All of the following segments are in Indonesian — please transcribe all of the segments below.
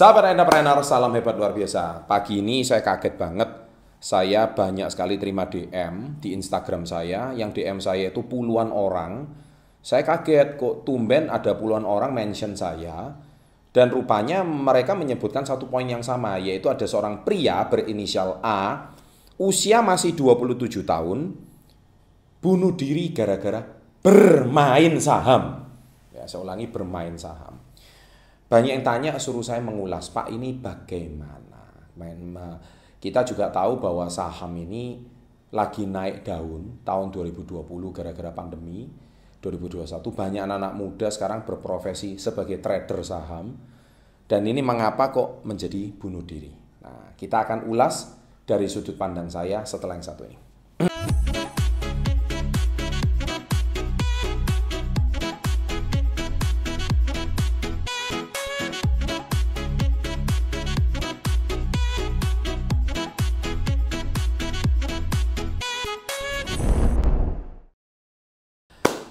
Sahabat entrepreneur, salam hebat luar biasa. Pagi ini saya kaget banget. Saya banyak sekali terima DM di Instagram saya. Yang DM saya itu puluhan orang. Saya kaget kok tumben ada puluhan orang mention saya. Dan rupanya mereka menyebutkan satu poin yang sama. Yaitu ada seorang pria berinisial A. Usia masih 27 tahun. Bunuh diri gara-gara bermain saham. Ya, saya ulangi bermain saham. Banyak yang tanya suruh saya mengulas, Pak ini bagaimana? Main, kita juga tahu bahwa saham ini lagi naik daun tahun 2020 gara-gara pandemi. 2021 banyak anak-anak muda sekarang berprofesi sebagai trader saham. Dan ini mengapa kok menjadi bunuh diri? Nah, kita akan ulas dari sudut pandang saya setelah yang satu ini.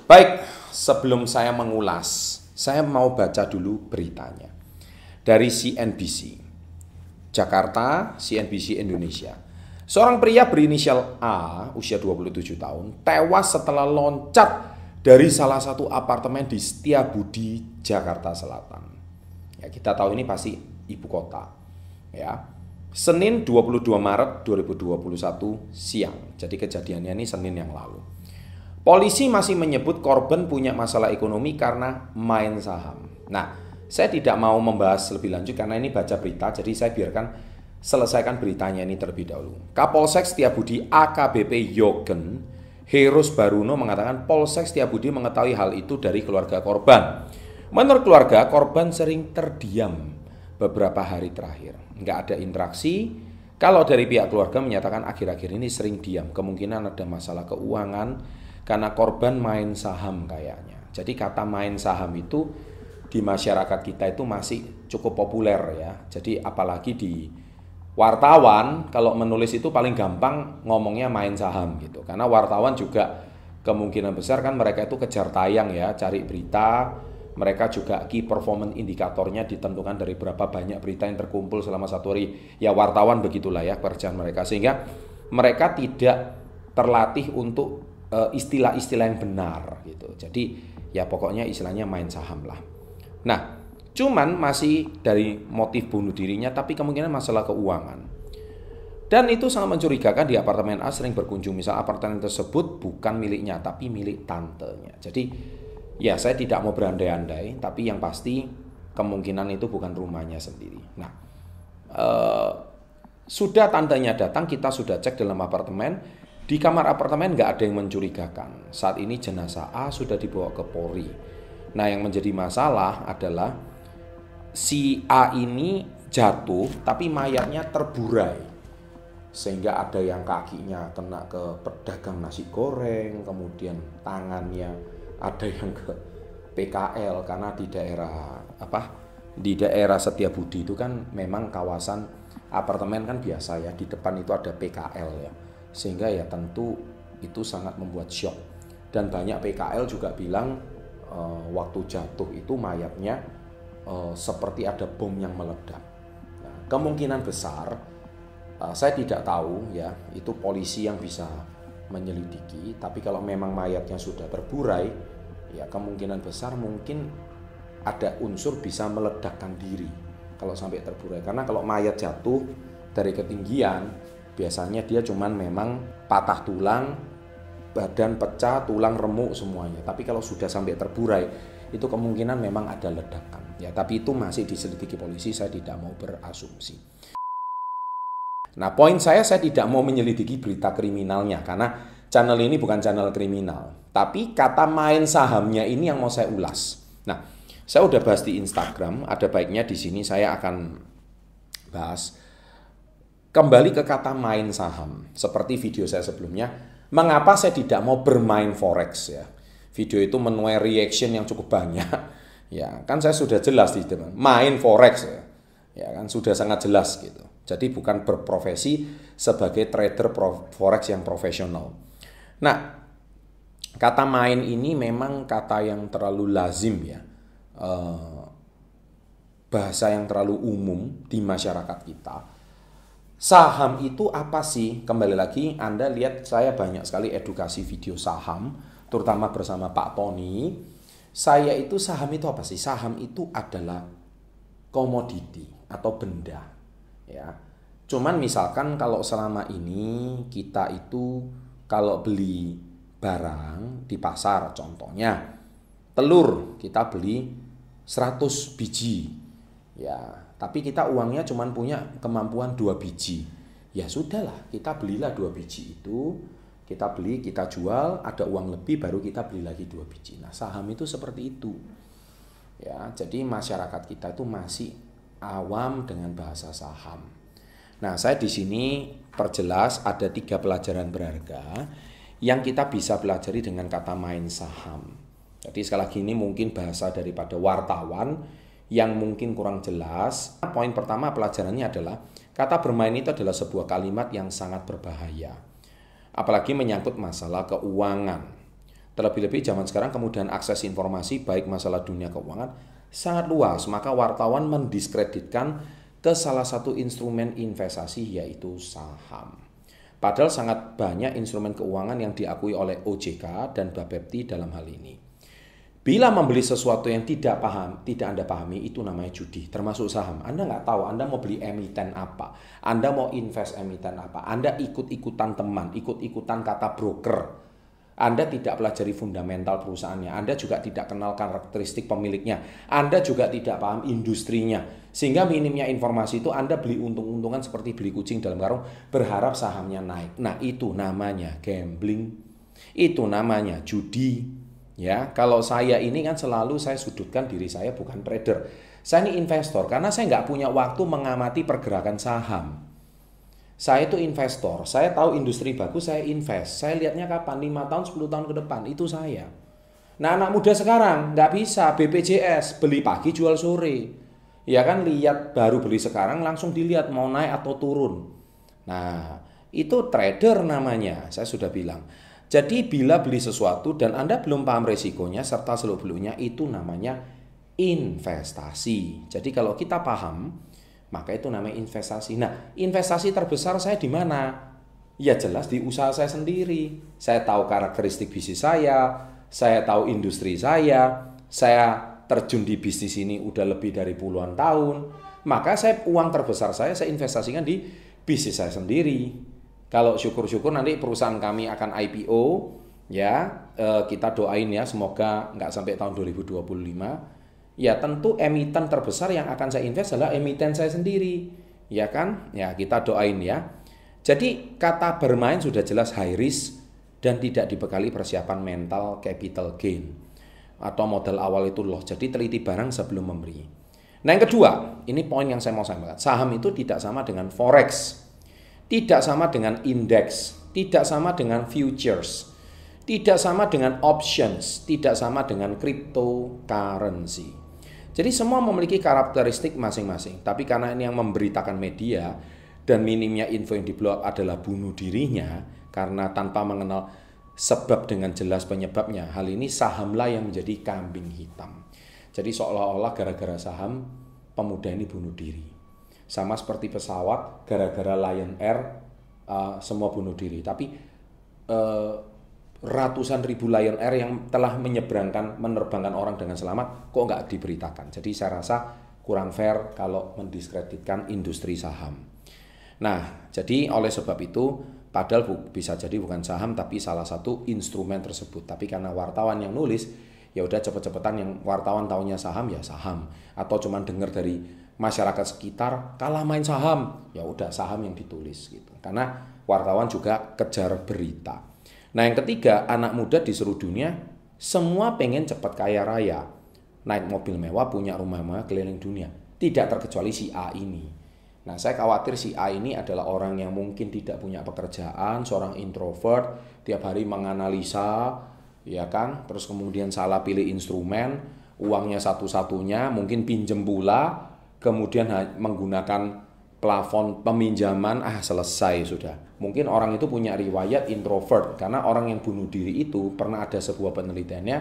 Baik, sebelum saya mengulas, saya mau baca dulu beritanya. Dari CNBC. Jakarta, CNBC Indonesia. Seorang pria berinisial A, usia 27 tahun, tewas setelah loncat dari salah satu apartemen di Setiabudi, Jakarta Selatan. Ya, kita tahu ini pasti ibu kota. Ya. Senin 22 Maret 2021 siang. Jadi kejadiannya ini Senin yang lalu. Polisi masih menyebut korban punya masalah ekonomi karena main saham. Nah, saya tidak mau membahas lebih lanjut karena ini baca berita, jadi saya biarkan selesaikan beritanya ini terlebih dahulu. Kapolsek Setiabudi AKBP Yogen Heros Baruno mengatakan Polsek Setiabudi mengetahui hal itu dari keluarga korban. Menurut keluarga, korban sering terdiam beberapa hari terakhir. Nggak ada interaksi. Kalau dari pihak keluarga menyatakan akhir-akhir ini sering diam. Kemungkinan ada masalah keuangan, karena korban main saham kayaknya. Jadi kata main saham itu di masyarakat kita itu masih cukup populer ya. Jadi apalagi di wartawan kalau menulis itu paling gampang ngomongnya main saham gitu. Karena wartawan juga kemungkinan besar kan mereka itu kejar tayang ya, cari berita. Mereka juga key performance indikatornya ditentukan dari berapa banyak berita yang terkumpul selama satu hari. Ya wartawan begitulah ya pekerjaan mereka. Sehingga mereka tidak terlatih untuk istilah-istilah yang benar gitu. Jadi ya pokoknya istilahnya main saham lah. Nah, cuman masih dari motif bunuh dirinya tapi kemungkinan masalah keuangan. Dan itu sangat mencurigakan di apartemen A sering berkunjung misal apartemen tersebut bukan miliknya tapi milik tantenya. Jadi ya saya tidak mau berandai-andai tapi yang pasti kemungkinan itu bukan rumahnya sendiri. Nah, eh, sudah tantenya datang kita sudah cek dalam apartemen di kamar apartemen nggak ada yang mencurigakan. Saat ini jenazah A sudah dibawa ke Polri. Nah yang menjadi masalah adalah si A ini jatuh tapi mayatnya terburai. Sehingga ada yang kakinya kena ke pedagang nasi goreng, kemudian tangannya ada yang ke PKL karena di daerah apa di daerah Setiabudi itu kan memang kawasan apartemen kan biasa ya di depan itu ada PKL ya sehingga ya tentu itu sangat membuat shock. Dan banyak PKL juga bilang e, waktu jatuh itu mayatnya e, seperti ada bom yang meledak. Nah, kemungkinan besar e, saya tidak tahu ya itu polisi yang bisa menyelidiki. Tapi kalau memang mayatnya sudah terburai ya kemungkinan besar mungkin ada unsur bisa meledakkan diri kalau sampai terburai. Karena kalau mayat jatuh dari ketinggian biasanya dia cuman memang patah tulang, badan pecah, tulang remuk semuanya. Tapi kalau sudah sampai terburai, itu kemungkinan memang ada ledakan. Ya, tapi itu masih diselidiki polisi, saya tidak mau berasumsi. Nah, poin saya saya tidak mau menyelidiki berita kriminalnya karena channel ini bukan channel kriminal. Tapi kata main sahamnya ini yang mau saya ulas. Nah, saya udah bahas di Instagram, ada baiknya di sini saya akan bahas Kembali ke kata main saham, seperti video saya sebelumnya, mengapa saya tidak mau bermain forex ya? Video itu menuai reaction yang cukup banyak. Ya, kan saya sudah jelas di teman, main forex ya. Ya kan sudah sangat jelas gitu. Jadi bukan berprofesi sebagai trader forex yang profesional. Nah, kata main ini memang kata yang terlalu lazim ya. Uh, bahasa yang terlalu umum di masyarakat kita. Saham itu apa sih? Kembali lagi, Anda lihat saya banyak sekali edukasi video saham, terutama bersama Pak Tony. Saya itu saham itu apa sih? Saham itu adalah komoditi atau benda, ya. Cuman misalkan kalau selama ini kita itu kalau beli barang di pasar contohnya telur kita beli 100 biji Ya, tapi kita uangnya cuma punya kemampuan dua biji. Ya sudahlah, kita belilah dua biji itu, kita beli, kita jual, ada uang lebih baru kita beli lagi dua biji. Nah, saham itu seperti itu. Ya, jadi masyarakat kita itu masih awam dengan bahasa saham. Nah, saya di sini perjelas ada tiga pelajaran berharga yang kita bisa pelajari dengan kata main saham. Jadi sekali lagi ini mungkin bahasa daripada wartawan yang mungkin kurang jelas. Poin pertama pelajarannya adalah kata bermain itu adalah sebuah kalimat yang sangat berbahaya. Apalagi menyangkut masalah keuangan. Terlebih-lebih zaman sekarang kemudian akses informasi baik masalah dunia keuangan sangat luas, maka wartawan mendiskreditkan ke salah satu instrumen investasi yaitu saham. Padahal sangat banyak instrumen keuangan yang diakui oleh OJK dan Bapepti dalam hal ini. Bila membeli sesuatu yang tidak paham, tidak Anda pahami, itu namanya judi, termasuk saham. Anda nggak tahu Anda mau beli emiten apa, Anda mau invest emiten apa, Anda ikut-ikutan teman, ikut-ikutan kata broker. Anda tidak pelajari fundamental perusahaannya, Anda juga tidak kenal karakteristik pemiliknya, Anda juga tidak paham industrinya. Sehingga minimnya informasi itu Anda beli untung-untungan seperti beli kucing dalam karung, berharap sahamnya naik. Nah itu namanya gambling, itu namanya judi, Ya, kalau saya ini kan selalu saya sudutkan diri saya bukan trader. Saya ini investor karena saya nggak punya waktu mengamati pergerakan saham. Saya itu investor, saya tahu industri bagus, saya invest. Saya lihatnya kapan? 5 tahun, 10 tahun ke depan, itu saya. Nah anak muda sekarang nggak bisa BPJS, beli pagi jual sore. Ya kan lihat baru beli sekarang langsung dilihat mau naik atau turun. Nah itu trader namanya, saya sudah bilang. Jadi bila beli sesuatu dan Anda belum paham resikonya serta seluk-beluknya itu namanya investasi. Jadi kalau kita paham, maka itu namanya investasi. Nah, investasi terbesar saya di mana? Ya jelas di usaha saya sendiri. Saya tahu karakteristik bisnis saya, saya tahu industri saya, saya terjun di bisnis ini udah lebih dari puluhan tahun. Maka saya uang terbesar saya saya investasikan di bisnis saya sendiri. Kalau syukur-syukur nanti perusahaan kami akan IPO, ya eh, kita doain ya semoga nggak sampai tahun 2025. Ya tentu emiten terbesar yang akan saya invest adalah emiten saya sendiri, ya kan? Ya kita doain ya. Jadi kata bermain sudah jelas high risk dan tidak dibekali persiapan mental capital gain atau modal awal itu loh. Jadi teliti barang sebelum memberi. Nah yang kedua, ini poin yang saya mau sampaikan. Saham itu tidak sama dengan forex tidak sama dengan indeks, tidak sama dengan futures, tidak sama dengan options, tidak sama dengan cryptocurrency. Jadi semua memiliki karakteristik masing-masing, tapi karena ini yang memberitakan media dan minimnya info yang di blog adalah bunuh dirinya karena tanpa mengenal sebab dengan jelas penyebabnya. Hal ini sahamlah yang menjadi kambing hitam. Jadi seolah-olah gara-gara saham pemuda ini bunuh diri sama seperti pesawat gara-gara Lion Air uh, semua bunuh diri. Tapi uh, ratusan ribu Lion Air yang telah menyeberangkan menerbangkan orang dengan selamat kok nggak diberitakan? Jadi saya rasa kurang fair kalau mendiskreditkan industri saham. Nah jadi oleh sebab itu padahal bu, bisa jadi bukan saham tapi salah satu instrumen tersebut. Tapi karena wartawan yang nulis ya udah cepet-cepetan yang wartawan tahunya saham ya saham. Atau cuman dengar dari masyarakat sekitar kalah main saham. Ya udah saham yang ditulis gitu. Karena wartawan juga kejar berita. Nah yang ketiga anak muda di seluruh dunia semua pengen cepat kaya raya. Naik mobil mewah punya rumah mewah keliling dunia. Tidak terkecuali si A ini. Nah saya khawatir si A ini adalah orang yang mungkin tidak punya pekerjaan seorang introvert tiap hari menganalisa ya kan? Terus kemudian salah pilih instrumen uangnya satu-satunya mungkin pinjem pula kemudian menggunakan plafon peminjaman ah selesai sudah. Mungkin orang itu punya riwayat introvert karena orang yang bunuh diri itu pernah ada sebuah penelitiannya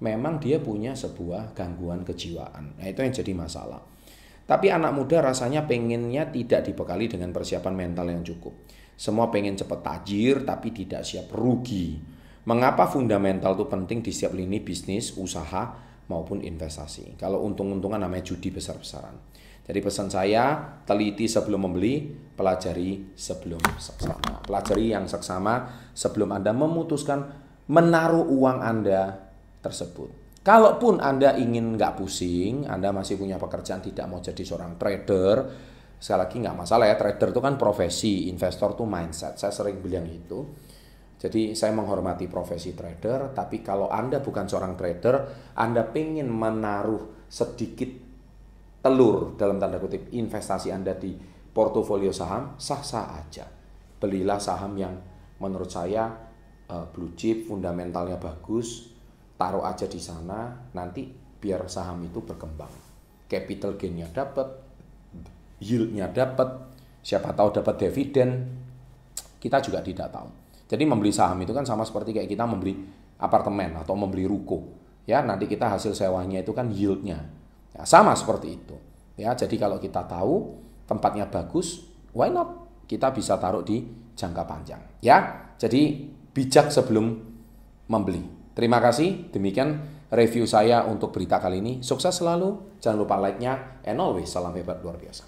memang dia punya sebuah gangguan kejiwaan. Nah, itu yang jadi masalah. Tapi anak muda rasanya pengennya tidak dibekali dengan persiapan mental yang cukup. Semua pengen cepat tajir tapi tidak siap rugi. Mengapa fundamental itu penting di setiap lini bisnis, usaha, maupun investasi. Kalau untung-untungan namanya judi besar-besaran. Jadi pesan saya, teliti sebelum membeli, pelajari sebelum seksama. Pelajari yang seksama sebelum Anda memutuskan menaruh uang Anda tersebut. Kalaupun Anda ingin nggak pusing, Anda masih punya pekerjaan tidak mau jadi seorang trader, sekali lagi nggak masalah ya, trader itu kan profesi, investor itu mindset. Saya sering bilang itu. Jadi saya menghormati profesi trader, tapi kalau Anda bukan seorang trader, Anda pengen menaruh sedikit telur dalam tanda kutip investasi Anda di portofolio saham sah-sah aja. Belilah saham yang menurut saya uh, blue chip, fundamentalnya bagus, taruh aja di sana, nanti biar saham itu berkembang. Capital gainnya dapat, yieldnya dapat, siapa tahu dapat dividen, kita juga tidak tahu. Jadi membeli saham itu kan sama seperti kayak kita membeli apartemen atau membeli ruko. Ya, nanti kita hasil sewanya itu kan yieldnya Ya, sama seperti itu. Ya, jadi kalau kita tahu tempatnya bagus, why not? Kita bisa taruh di jangka panjang. Ya, jadi bijak sebelum membeli. Terima kasih. Demikian review saya untuk berita kali ini. Sukses selalu. Jangan lupa like-nya. And always salam hebat luar biasa.